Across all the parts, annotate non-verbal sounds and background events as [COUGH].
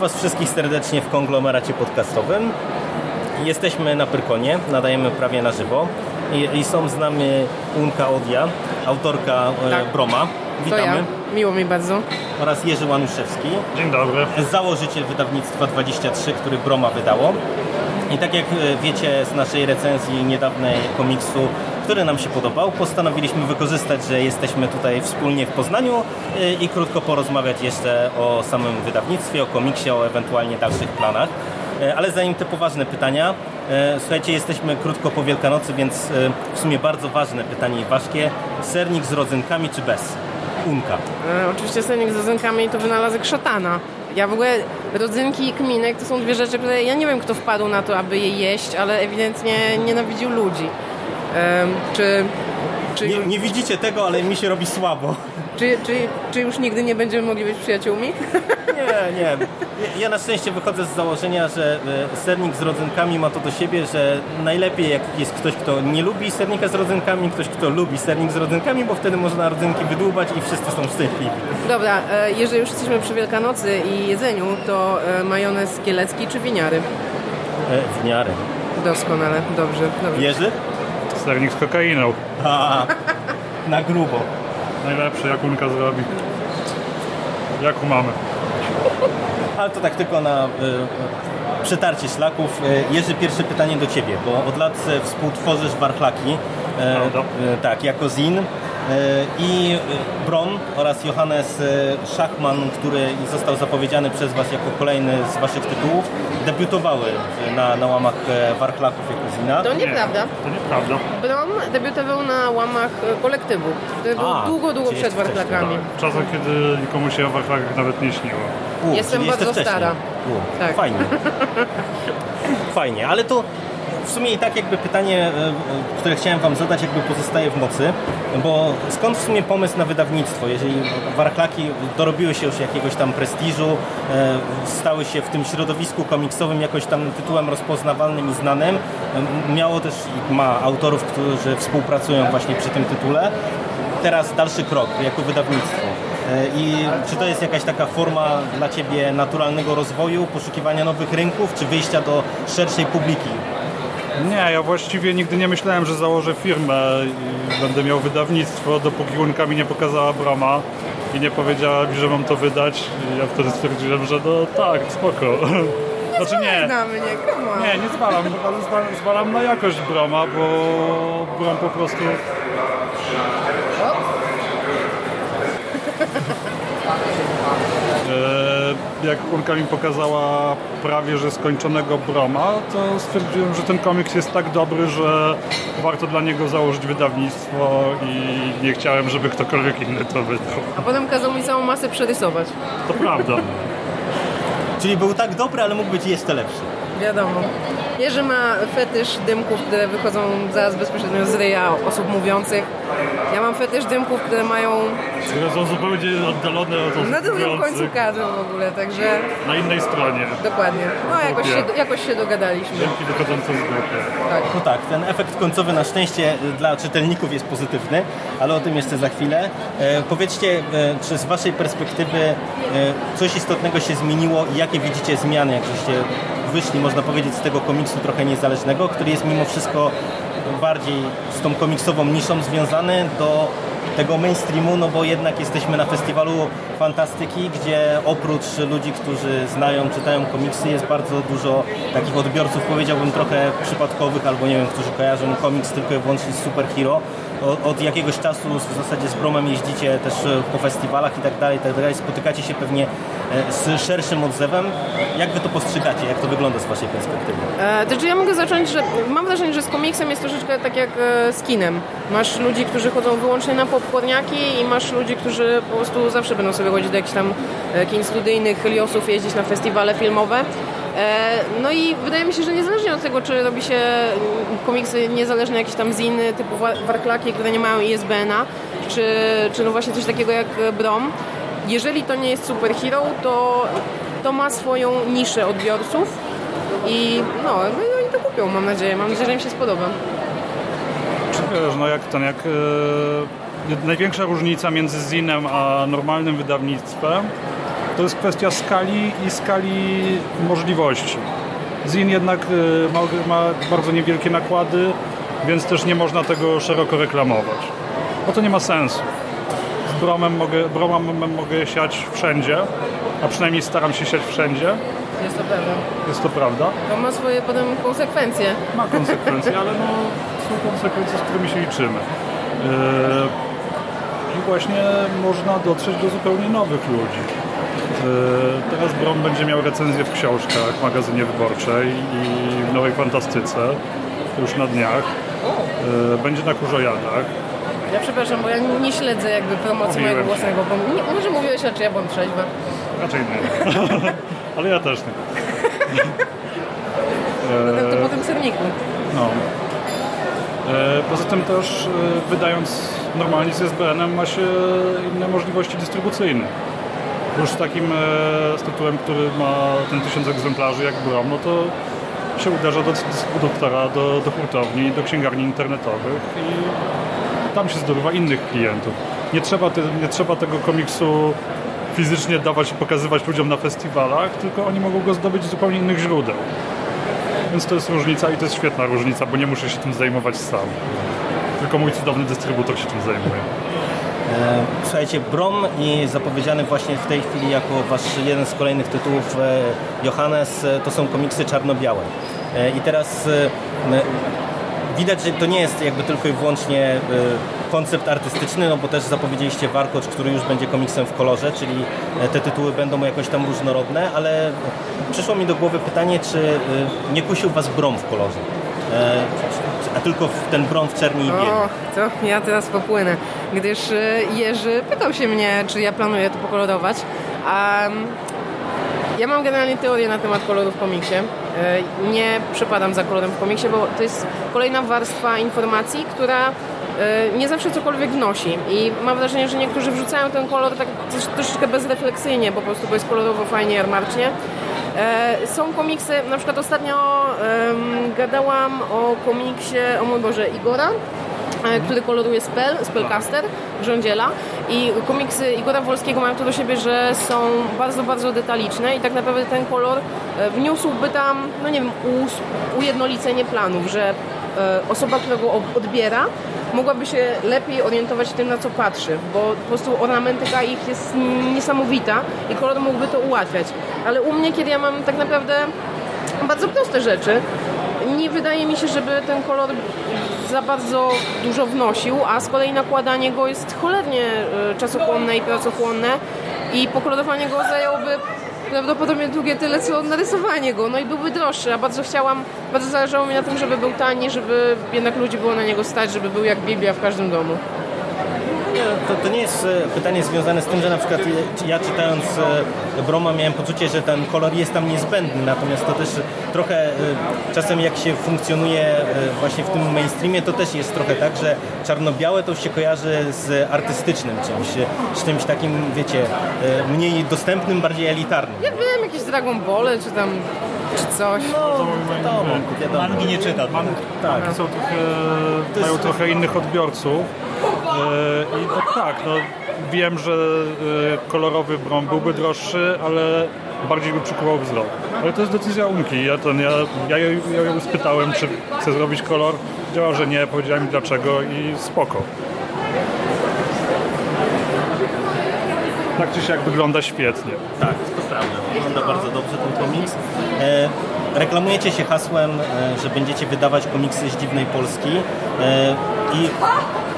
Was wszystkich serdecznie w konglomeracie podcastowym. Jesteśmy na Pyrkonie, nadajemy prawie na żywo i, i są z nami Unka Odia, autorka e, Tak. Broma. To Witamy. ja. Miło mi bardzo. Oraz Jerzy Łanuszewski, Dzień dobry. założyciel wydawnictwa 23, który Broma wydało. I tak jak e, wiecie z naszej recenzji niedawnej komiksu, który nam się podobał, postanowiliśmy wykorzystać, że jesteśmy tutaj wspólnie w Poznaniu e, i krótko porozmawiać jeszcze o samym wydawnictwie, o komiksie, o ewentualnie dalszych planach. E, Ale zanim te poważne pytania, e, słuchajcie, jesteśmy krótko po Wielkanocy, więc w sumie bardzo ważne pytanie i ważkie. Sernik z rodzynkami czy bez? Unka. E, oczywiście sernik z rodzynkami to wynalazek szatana. Ja w ogóle rodzynki i kminek to są dwie rzeczy, które ja nie wiem kto wpadł na to, aby je jeść, ale ewidentnie nienawidził ludzi. Czy, czy, Nie, nie widzicie tego, ale mi się robi słabo. czy, czy, czy już nigdy nie będziemy mogli być przyjaciółmi? [LAUGHS] Nie, nie. Ja na szczęście wychodzę z założenia, że e, sernik z rodzynkami ma to do siebie, że najlepiej jak jest ktoś, kto nie lubi sernika z rodzynkami, ktoś, kto lubi sernik z rodzynkami, bo wtedy można rodzynki wydłubać i wszyscy są szczęśliwi. Dobra, e, jeżeli już jesteśmy przy Wielkanocy i jedzeniu, to e, majonez kielecki czy winiary? W miarę. Doskonale, dobrze. dobrze. Jerzy? Sternik z kokainą. A, na grubo. Najlepszy, jak Unka zrobi. Jak mamy. Ale to tak tylko na e, przetarcie szlaków. E, Jerzy, pierwsze pytanie do Ciebie, bo od lat e, współtworzysz warchlaki, e, Prawda. e, tak, jako Zin. I Bron oraz Johannes Schachman, który został zapowiedziany przez Was jako kolejny z Waszych tytułów, debiutowały w- na, na łamach e, warchlaków jako Zina. To nieprawda. To nieprawda. Bron debiutował na łamach e, kolektywu, który był A, długo, długo przed jeszcze warchlakami. W czasach, kiedy nikomu się o warchlakach nawet nie śniło. U, Jestem bardzo stara. U, Tak. Fajnie. [LAUGHS] Fajnie, ale to w sumie i tak jakby pytanie, e, które chciałem Wam zadać, jakby pozostaje w mocy, bo skąd w sumie pomysł na wydawnictwo? Jeżeli warklaki dorobiły się już jakiegoś tam prestiżu, e, stały się w tym środowisku komiksowym jakoś tam tytułem rozpoznawalnym i znanym, e, miało też i ma autorów, którzy współpracują właśnie przy tym tytule. Teraz dalszy krok jako wydawnictwo. E, I czy to jest jakaś taka forma dla Ciebie naturalnego rozwoju, poszukiwania nowych rynków, czy wyjścia do szerszej publiki? Nie, ja właściwie nigdy nie myślałem, że założę firmę i będę miał wydawnictwo, dopóki Unka mi nie pokazała Broma i nie powiedziała mi, że mam to wydać. I ja wtedy stwierdziłem, że no tak, spoko. [LAUGHS] Znaczy nie, Na mnie, come nie, nie zwalam, ale zwa- zwalam na jakość Broma, bo Brom po prostu E, jak Urka mi pokazała prawie że skończonego Broma, to stwierdziłem, że ten komiks jest tak dobry, że warto dla niego założyć wydawnictwo i nie chciałem, żeby ktokolwiek inny to wydał. A potem kazał mi całą masę przerysować. To prawda. Czyli był tak dobry, ale mógł być jeszcze lepszy. Wiadomo. Jerzy ma fetysz dymków, które wychodzą zaraz bezpośrednio z ryja osób mówiących. Ja mam fetysz dymków, które mają Które są zupełnie oddalone od osób na drugim końcu kadru w ogóle, także na innej stronie. dokładnie. No jakoś się, jakoś się dogadaliśmy. Dymki wychodzące z grupy. Tak. No tak, ten efekt końcowy na szczęście dla czytelników jest pozytywny, ale o tym jeszcze za chwilę. E, powiedzcie, e, czy z Waszej perspektywy e, coś istotnego się zmieniło i jakie widzicie zmiany, jak żeście wyszli, można powiedzieć, z tego komiksu trochę niezależnego, który jest mimo wszystko bardziej z tą komiksową niszą związany do tego mainstreamu, no bo jednak jesteśmy na festiwalu fantastyki, gdzie oprócz ludzi, którzy znają, czytają komiksy, jest bardzo dużo takich odbiorców, powiedziałbym trochę przypadkowych, albo nie wiem, którzy kojarzą komiks tylko i wyłącznie z superhero. Od, jakiegoś czasu w zasadzie z Bromem jeździcie też e, po festiwalach i tak dalej, tak dalej. Spotykacie się pewnie e, z szerszym odzewem. Jak wy to postrzegacie? Jak to wygląda z waszej perspektywy? E, to czy ja mogę zacząć, że mam wrażenie, że z komiksem jest troszeczkę tak jak e, z kinem. Masz ludzi, którzy chodzą wyłącznie na popcorniaki i masz ludzi, którzy po prostu zawsze będą sobie chodzić do jakichś tam kin studyjnych, Heliosów, jeździć na festiwale filmowe. E, No i wydaje mi się, że niezależnie od tego, czy robi się mm, komiksy niezależne jakieś tam ziny typu wa- warklaki, które nie mają ISBN-a, czy, czy no właśnie coś takiego jak Brom, jeżeli to nie jest superhero, to, to ma swoją niszę odbiorców i no, no i oni to kupią, mam nadzieję. Mam nadzieję, że im się spodoba. Czy wiesz, no jak ten, jak e, największa różnica między Zinem a normalnym wydawnictwem to jest kwestia skali i skali możliwości. Zin jednak e, ma, ma bardzo niewielkie nakłady, więc też nie można tego szeroko reklamować. Bo to nie ma sensu. Z Bromem mogę, Bromem mogę siać wszędzie, a przynajmniej staram się siać wszędzie, Jest to pewne. jest to prawda. To ma swoje potem konsekwencje. Ma konsekwencje, ale no, są konsekwencje, z którymi się liczymy. Yy, I właśnie można dotrzeć do zupełnie nowych ludzi. Yy, Teraz Brom będzie miał recenzję w książkach, w magazynie wyborczej i w Nowej Fantastyce, już na dniach. Yy, Będzie na Kurzojadach. Ja przepraszam, bo ja nie śledzę jakby promocji mojego własnego. Bo nie, może mówiłeś, a czy ja byłam trzeźwa. Raczej nie. [LAUGHS] Ale ja też nie. To, to po tym serniku. No. E, Poza tym też e, wydając normalnie z SBN-em ma się inne możliwości dystrybucyjne. Już takim e, z tytułem, który ma ten tysiąc egzemplarzy jak Brom, no to się uderza do dystrybutora, do, do hurtowni, do księgarni internetowych i tam się zdobywa innych klientów. Nie trzeba, te, nie trzeba tego komiksu fizycznie dawać i pokazywać ludziom na festiwalach, tylko oni mogą go zdobyć z zupełnie innych źródeł. Więc to jest różnica i to jest świetna różnica, bo nie muszę się tym zajmować sam. Tylko mój cudowny dystrybutor się tym zajmuje. E, Słuchajcie, Brom i zapowiedziany właśnie w tej chwili jako wasz jeden z kolejnych tytułów e, Johannes, e, to są komiksy czarno-białe. I teraz widać, że to nie jest jakby tylko i wyłącznie koncept artystyczny, no bo też zapowiedzieliście Warkocz, który już będzie komiksem w kolorze, czyli te tytuły będą jakoś tam różnorodne, ale przyszło mi do głowy pytanie, czy nie kusił was Brom w kolorze? E, A tylko w ten Brom w czerni i to ja teraz popłynę. Gdyż y, Jerzy pytał się mnie, czy ja planuję to pokolorować. A mm, ja mam generalnie teorię na temat kolorów w komiksie. Y, Nie przepadam za kolorem w komiksie, bo to jest kolejna warstwa informacji, która nie zawsze cokolwiek wnosi. I mam wrażenie, że niektórzy wrzucają ten kolor tak trosz- troszeczkę bezrefleksyjnie, po prostu, bo jest kolorowo fajnie, jarmarcznie. E, Są komiksy, na przykład ostatnio gadałam o komiksie, o mój Boże, Igora, e, który koloruje Spell, Spellcaster, Grządziela i komiksy Igora Wolskiego mają to do siebie, że są bardzo, bardzo detaliczne i tak naprawdę ten kolor e, wniósłby tam, no nie wiem, ujednolicenie planów, że osoba, która go odbiera, mogłaby się lepiej orientować w tym, na co patrzy, bo po prostu ornamentyka ich jest niesamowita i kolor mógłby to ułatwiać. Ale u mnie, kiedy ja mam tak naprawdę bardzo proste rzeczy, nie wydaje mi się, żeby ten kolor za bardzo dużo wnosił, a z kolei nakładanie go jest cholernie e, czasochłonne i pracochłonne i pokolorowanie go zajęłoby prawdopodobnie drugie tyle, co narysowanie go, no i byłby droższy, a bardzo chciałam, bardzo zależało mi na tym, żeby był tani, żeby jednak ludzi było na niego stać, żeby był jak Biblia w każdym domu. Nie, To, to nie jest e, pytanie związane z tym, że na przykład ja czytając e, Broma miałem poczucie, że ten kolor jest tam niezbędny, natomiast to też trochę e, czasem jak się funkcjonuje właśnie w tym mainstreamie, to też jest trochę tak, że czarno-białe to się kojarzy z artystycznym czymś, z czymś takim, wiecie, mniej dostępnym, bardziej elitarnym. Ja wiem, jakieś Dragon Ball czy tam, czy coś. No, wiadomo, wiadomo. Mangi nie czyta. Mam, tak, są trochę, mają trochę innych odbiorców. E, I no, tak, no, wiem, że e, kolorowy brom byłby droższy, ale bardziej by przykuwał wzrok. Ale to jest decyzja Unki. Ja, ten, ja, ja, ja ją spytałem, czy chce zrobić kolor. Działa, że nie, powiedziałem mi dlaczego i spoko. Tak czy siak wygląda świetnie. Tak, to prawda. Wygląda bardzo dobrze ten komiks. E, reklamujecie się hasłem, e, że będziecie wydawać komiksy z dziwnej Polski. E, I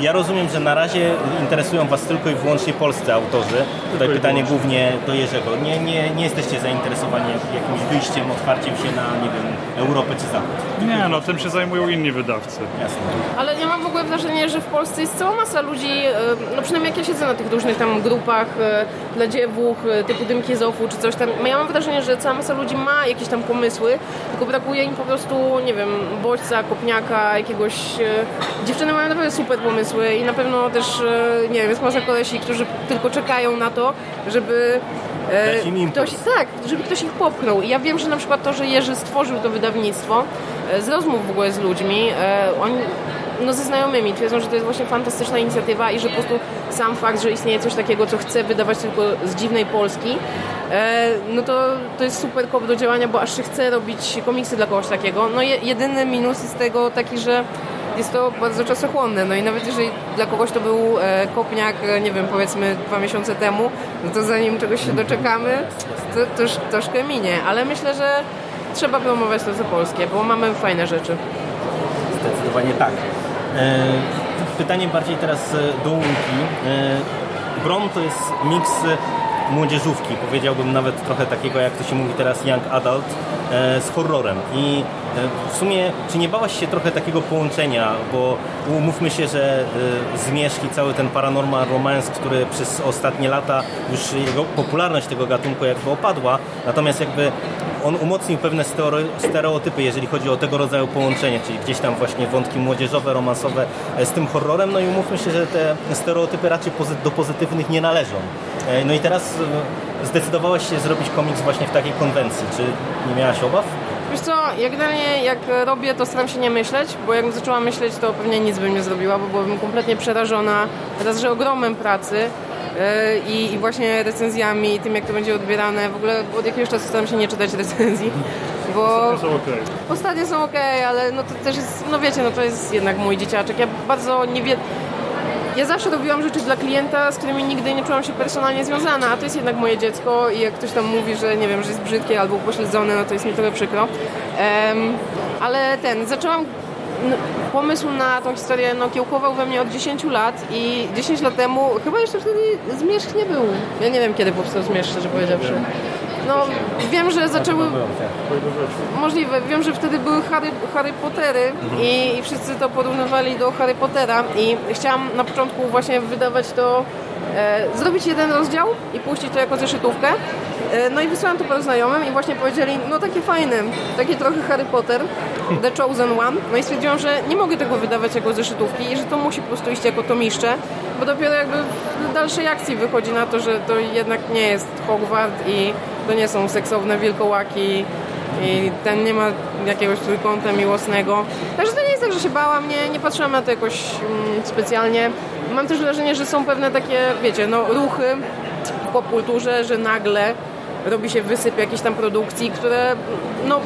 ja rozumiem, że na razie interesują Was tylko i wyłącznie polscy autorzy. Tutaj pytanie głównie do Jerzego. Nie, nie, nie jesteście zainteresowani jakimś wyjściem, otwarciem się na, nie wiem, Europę czy Zachód. Nie, no tym się zajmują inni wydawcy. Jasne. Ale ja mam w ogóle wrażenie, że w Polsce jest cała masa ludzi, e, no przynajmniej jak ja siedzę na tych różnych tam grupach e, dla dziewuch, e, typu Dymki Zofu czy coś tam, ja mam wrażenie, że cała masa ludzi ma jakieś tam pomysły, tylko brakuje im po prostu, nie wiem, bodźca, kopniaka, jakiegoś... Dziewczyny mają naprawdę super pomysły i na pewno też, e, nie wiem, jest masa kolesi, którzy tylko czekają na to, żeby... e. Ktoś, tak, żeby ktoś ich popchnął. I ja wiem, że na przykład to, że Jerzy stworzył to wydawnictwo, e, z rozmów w ogóle z ludźmi, oni no ze znajomymi twierdzą, że to jest właśnie fantastyczna inicjatywa i że po prostu sam fakt, że istnieje coś takiego, co chce wydawać tylko z dziwnej Polski, no to, to jest super kop do działania, bo aż się chce robić komiksy dla kogoś takiego. No je, jedyny minus jest tego taki, że jest to bardzo czasochłonne, no i nawet jeżeli dla kogoś to był e, kopniak, e, nie wiem, powiedzmy dwa miesiące temu, no to zanim czegoś się doczekamy, to, to już troszkę minie, ale myślę, że trzeba promować to co polskie, bo mamy fajne rzeczy. Zdecydowanie tak. E, Pytanie bardziej teraz do Łunki. E, Brom to jest miks młodzieżówki, powiedziałbym nawet trochę takiego, jak to się mówi teraz, young adult, z horrorem. I w sumie, czy nie bałaś się trochę takiego połączenia, bo umówmy się, że e, Zmierzch i cały ten paranormal romance, który przez ostatnie lata już jego popularność tego gatunku jakby opadła, natomiast jakby on umocnił pewne stereotypy, jeżeli chodzi o tego rodzaju połączenie, czyli gdzieś tam właśnie wątki młodzieżowe, romansowe e, z tym horrorem, no i umówmy się, że te stereotypy raczej do pozytywnych nie należą. E, No i teraz e, zdecydowałaś się zrobić komiks właśnie w takiej konwencji. Czy nie miałaś obaw? Wiesz co, ja generalnie jak robię, to staram się nie myśleć, bo jakbym zaczęła myśleć, to pewnie nic bym nie zrobiła, bo byłabym kompletnie przerażona raz, że ogromem pracy yy, i, i właśnie recenzjami i tym, jak to będzie odbierane. W ogóle od jakiegoś czasu staram się nie czytać recenzji, [LAUGHS] bo są okej. ostatnie są ok, ale no to też jest, no wiecie, no to jest jednak mój dzieciaczek. Ja bardzo nie wiem... Ja zawsze robiłam rzeczy dla klienta, z którymi nigdy nie czułam się personalnie związana, a to jest jednak moje dziecko i jak ktoś tam mówi, że nie wiem, że jest brzydkie albo upośledzone, no to jest mi trochę przykro. Em, ale ten, zaczęłam pomysł na tą historię no, kiełkował we mnie od 10 lat i 10 lat temu, chyba jeszcze wtedy Zmierzch nie był. Ja nie wiem, kiedy powstał Zmierzch, szczerze powiedziawszy. No, wiem, że zaczęły... Możliwe. Wiem, że wtedy były Harry, Harry Pottery i, i wszyscy to porównywali do Harry Pottera i chciałam na początku właśnie wydawać to, e, zrobić jeden rozdział i puścić to jako zeszytówkę. E, no i wysłałam to paru znajomym i właśnie powiedzieli, no takie fajne, takie trochę Harry Potter, The Chosen One. No i stwierdziłam, że nie mogę tego wydawać jako zeszytówki i że to musi po prostu iść jako tomiszcze, bo dopiero jakby w dalszej akcji wychodzi na to, że to jednak nie jest Hogwart i to nie są seksowne wilkołaki i ten nie ma jakiegoś trójkąta miłosnego. Także to nie jest tak, że się bałam, nie, nie patrzyłam na to jakoś mm, specjalnie. Mam też wrażenie, że są pewne takie, wiecie, no ruchy w popkulturze, że nagle robi się wysyp jakiejś tam produkcji, które no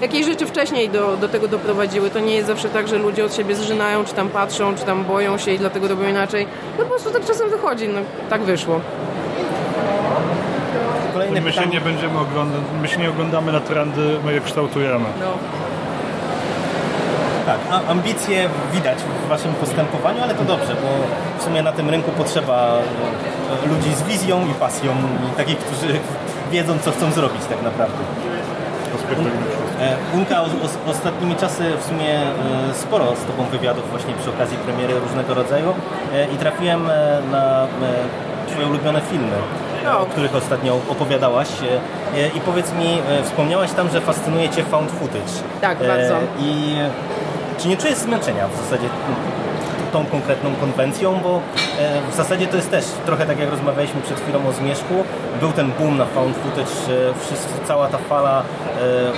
jakieś rzeczy wcześniej do, do tego doprowadziły. To nie jest zawsze tak, że ludzie od siebie zżynają, czy tam patrzą, czy tam boją się i dlatego robią inaczej. No po prostu tak czasem wychodzi, no tak wyszło. Kolejne My się pytanie. nie będziemy oglądać, my się nie oglądamy na trendy, my je kształtujemy. No. Tak, a ambicje widać w waszym postępowaniu, ale to dobrze, bo w sumie na tym rynku potrzeba e, ludzi z wizją i pasją i takich, którzy wiedzą, co chcą zrobić tak naprawdę. E, Unka, ostatnimi czasy w sumie e, sporo z Tobą wywiadów właśnie przy okazji premiery różnego rodzaju i trafiłem na Twoje ulubione filmy, o których ostatnio opowiadałaś E, e, i powiedz mi, e, wspomniałaś tam, że fascynuje Cię found footage. Tak, bardzo. I czy nie czujesz zmęczenia w zasadzie tą konkretną konwencją, bo w zasadzie to jest też trochę tak jak rozmawialiśmy przed chwilą o Zmierzchu, był ten boom na found footage, wszyscy, cała ta fala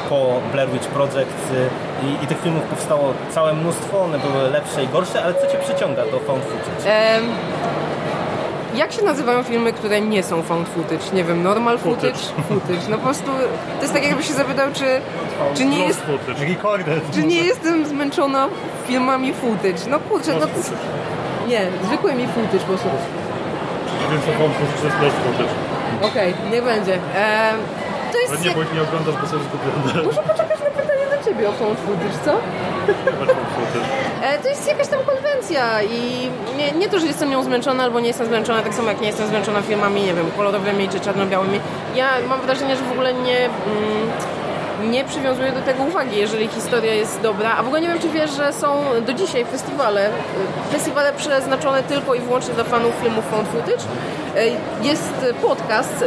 po Blair Witch Project i, i tych filmów powstało całe mnóstwo, one były lepsze i gorsze, ale co Cię przyciąga do found footage? Em, jak się nazywają filmy, które nie są found footage? Nie wiem, normal footage? Footage. No po prostu to jest tak jakby się zapytał, czy, czy, nie, jest, czy nie jestem zmęczona filmami footage. No kurczę, no to... Nie, zwykłymi footage po prostu. Więc to jest lost footage. Okej, nie będzie. Em, to Ale jest... nie, bo ich nie oglądasz, bo są zgubione. Muszę poczekać ciebie o found footage, co? [LAUGHS] E, To jest jakaś tam konwencja i nie, nie to, że jestem nią zmęczona albo nie jestem zmęczona, tak samo jak nie jestem zmęczona filmami, nie wiem, kolorowymi czy czarno-białymi. Ja mam wrażenie, że w ogóle nie, mm, nie przywiązuję do tego uwagi, jeżeli historia jest dobra. A w ogóle nie wiem, czy wiesz, że są do dzisiaj festiwale, y, festiwale przeznaczone tylko i wyłącznie dla fanów filmów found footage. E, Jest podcast,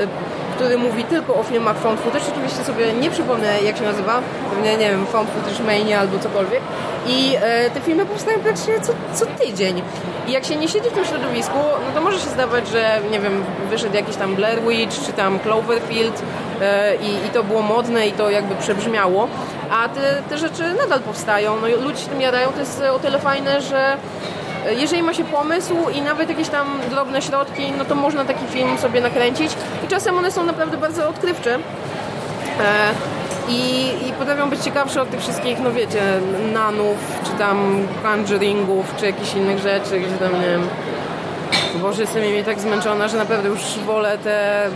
który mówi tylko o filmach found footage. Oczywiście sobie nie przypomnę, jak się nazywa. Pewnie, nie wiem, found footage mania albo cokolwiek. I e, te filmy powstają praktycznie co, co tydzień. I jak się nie siedzi w tym środowisku, no to może się zdawać, że nie wiem, wyszedł jakiś tam Blair Witch, czy tam Cloverfield e, i, i to było modne i to jakby przebrzmiało. A te, te rzeczy nadal powstają. No ludzie się tym jarają. To jest o tyle fajne, że jeżeli ma się pomysł i nawet jakieś tam drobne środki, no to można taki film sobie nakręcić i czasem one są naprawdę bardzo odkrywcze. E, I, I potrafią być ciekawsze od tych wszystkich, no wiecie, nanów, czy tam conjuringów, czy jakichś innych rzeczy, gdzie tam, nie wiem, Boże, jestem nimi tak zmęczona, że naprawdę już wolę te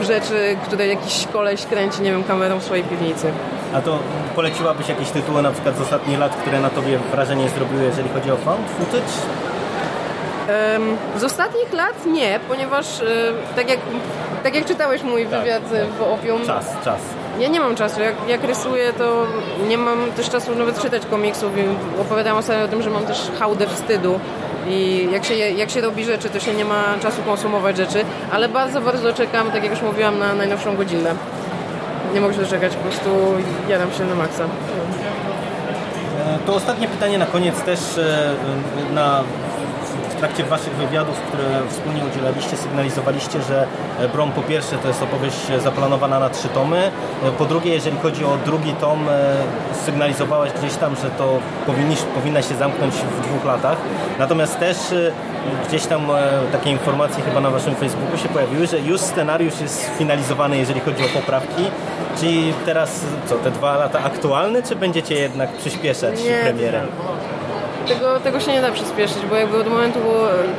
rzeczy, które jakiś koleś kręci, nie wiem, kamerą w swojej piwnicy. A to poleciłabyś jakieś tytuły na przykład z ostatnich lat, które na tobie wrażenie zrobiły, jeżeli chodzi o found footage? Z ostatnich lat nie, ponieważ e, tak jak, tak jak czytałeś mój wywiad e, w Opium, Czas, czas. ja nie mam czasu. Jak, jak rysuję, to nie mam też czasu nawet czytać komiksów i opowiadam ostatnio o tym, że mam też hałdę wstydu. I jak się, jak się robi rzeczy, to się nie ma czasu konsumować rzeczy, ale bardzo, bardzo czekam, tak jak już mówiłam, na najnowszą godzinę. Nie mogę się doczekać, po prostu jadam się na maksa. E, To ostatnie pytanie na koniec też e, na, w trakcie Waszych wywiadów, które wspólnie udzielaliście, sygnalizowaliście, że e, Brom po pierwsze to jest opowieść zaplanowana na trzy tomy, e, po drugie jeżeli chodzi o drugi tom, e, sygnalizowałeś gdzieś tam, że to powinniś, powinna się zamknąć w dwóch latach, natomiast też e, gdzieś tam e, takie informacje chyba na Waszym Facebooku się pojawiły, że już scenariusz jest sfinalizowany, jeżeli chodzi o poprawki, czyli teraz co, te dwa lata aktualne, czy będziecie jednak przyspieszać Nie, premierę? Tego, tego się nie da przyspieszyć, bo jakby od momentu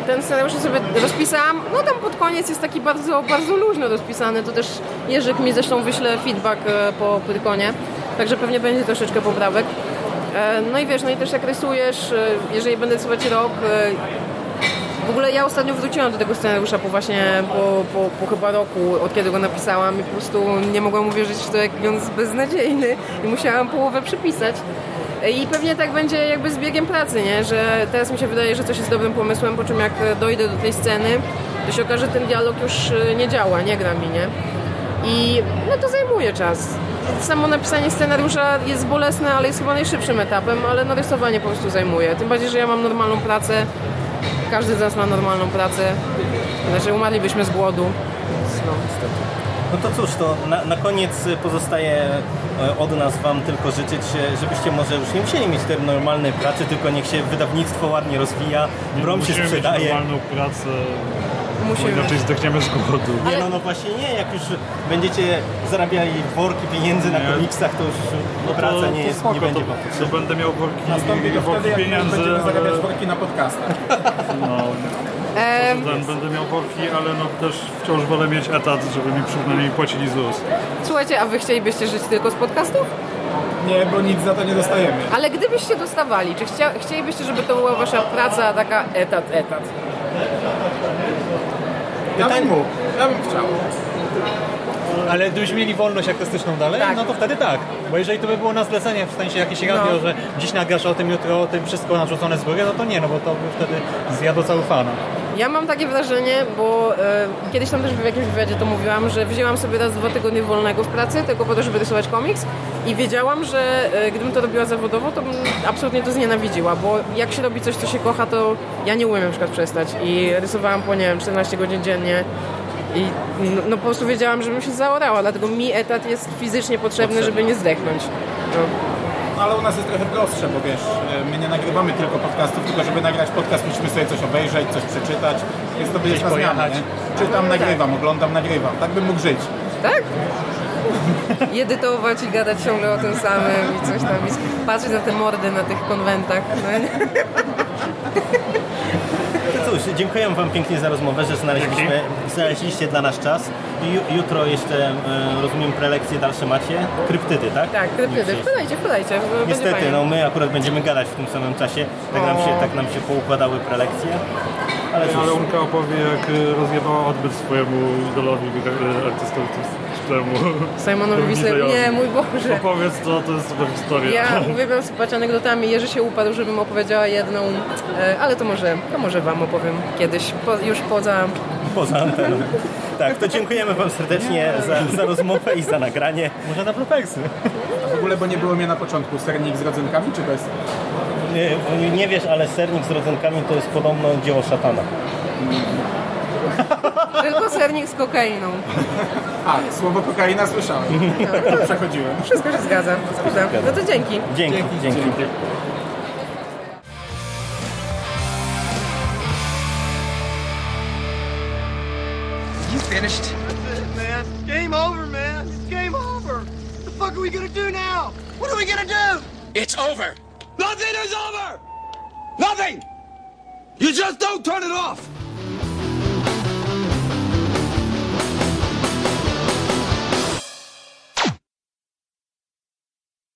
ten scenariusz sobie rozpisałam, no tam pod koniec jest taki bardzo, bardzo luźno rozpisany, to też Jerzyk mi zresztą wyśle feedback e, po Pyrkonie, także pewnie będzie troszeczkę poprawek. E, No i wiesz, no i też jak rysujesz, e, jeżeli będę rysować rok, e, w ogóle ja ostatnio wróciłam do tego scenariusza po właśnie po, po, po chyba roku, od kiedy go napisałam i po prostu nie mogłam uwierzyć w to, jak on jest beznadziejny i musiałam połowę przypisać. I pewnie tak będzie jakby z biegiem pracy, nie? Że teraz mi się wydaje, że coś jest dobrym pomysłem, po czym jak dojdę do tej sceny, to się okaże, że ten dialog już nie działa, nie gra mi, nie? I no to zajmuje czas. Samo napisanie scenariusza jest bolesne, ale jest chyba najszybszym etapem, ale no rysowanie po prostu zajmuje. Tym bardziej, że ja mam normalną pracę, każdy z nas ma normalną pracę, znaczy umarlibyśmy z głodu. Więc No. No to cóż, to na, na koniec pozostaje e, od nas Wam tylko życzyć, e, żebyście może już nie musieli mieć tej normalnej pracy, tylko niech się wydawnictwo ładnie rozwija, brom się Musimy mieć sprzedaje. normalną pracę, Musimy. inaczej zdechniemy z głodu. Nie, no, no właśnie nie, jak już będziecie zarabiali worki pieniędzy na Nie. komiksach, to już No to- praca nie, to jest, spoko, nie będzie to, Wam to będę miał worki, Nastąpi to worki wtedy, pieniędzy, będziemy zarabiać ale, worki na podcastach. no, ten, będę miał worki, ale no też wciąż wolę mieć etat, żeby mi przynajmniej płacili ZUS. Słuchajcie, a wy chcielibyście żyć tylko z podcastów? Nie, bo nic za to nie dostajemy. Ale gdybyście dostawali, czy chcia, chcielibyście, żeby to była wasza praca taka etat, etat? Ja bym mógł, ja bym chciał. Ale gdybyśmy mieli wolność artystyczną dalej, Tak. no to wtedy tak. Bo jeżeli to by było na zlecenie, w sensie jakieś radio, No. że dziś nagrasz o tym, jutro o tym, wszystko narzucone z góry, no to nie, no bo to by wtedy zjadło cały fana. Ja mam takie wrażenie, bo e, kiedyś tam też w jakimś wywiadzie to mówiłam, że wzięłam sobie raz dwa tygodnie wolnego w pracy, tylko po to, żeby rysować komiks i wiedziałam, że e, gdybym to robiła zawodowo, to bym absolutnie to znienawidziła, bo jak się robi coś, co się kocha, to ja nie umiem na przykład przestać i rysowałam po, nie wiem, 14 godzin dziennie i no, no po prostu wiedziałam, że bym się zaorała, dlatego mi etat jest fizycznie potrzebny, żeby nie zdechnąć. No. Ale u nas jest trochę prostsze, bo wiesz, e, my nie nagrywamy tylko podcastów, tylko żeby nagrać podcast musimy sobie coś obejrzeć, coś przeczytać, więc to będzie na zmianę? Czytam, No, tak. nagrywam, oglądam, nagrywam. Tak bym mógł żyć. Tak? I edytować i gadać ciągle o tym samym i coś tam, i patrzeć na te mordy na tych konwentach. No, cóż, dziękuję Wam pięknie za rozmowę, że znaleźliśmy, znaleźliście dla nas czas. ju, jutro jeszcze, e, rozumiem, prelekcje dalsze macie. Kryptydy, tak? Tak, kryptydy. Wpadajcie, wpadajcie. Niestety, no my akurat będziemy gadać w tym samym czasie. Tak nam się, tak nam się poukładały prelekcje. Ale cóż, Ale Unka opowie, jak y, rozjebała odbyt swojemu idolowi, y, artystycznemu. Simonowi Wisler. Wizejowi. Nie, mój Boże. Opowiedz to, to jest super historia. Ja uwielbiam sypać anegdotami. Jerzy się upadł, żebym opowiedziała jedną, e, ale to może, to może wam opowiem kiedyś, po, już poza... poza anteną. Tak, to dziękujemy Wam serdecznie za, za rozmowę i za nagranie. Może na propeksy. W ogóle, bo nie było mnie na początku, sernik z rodzynkami czy bez? Nie, nie wiesz, ale sernik z rodzynkami to jest podobno dzieło szatana. Tylko sernik z kokainą. A, słowo kokaina słyszałem. To przechodziłem. Wszystko się zgadza. Zgadza. No to dzięki. Dzięki, dzięki. You finished? man. Game over, man. It's game over. What the fuck are we gonna do now? What are we gonna do? It's over. Nothing is over. Nothing. You just don't turn it off.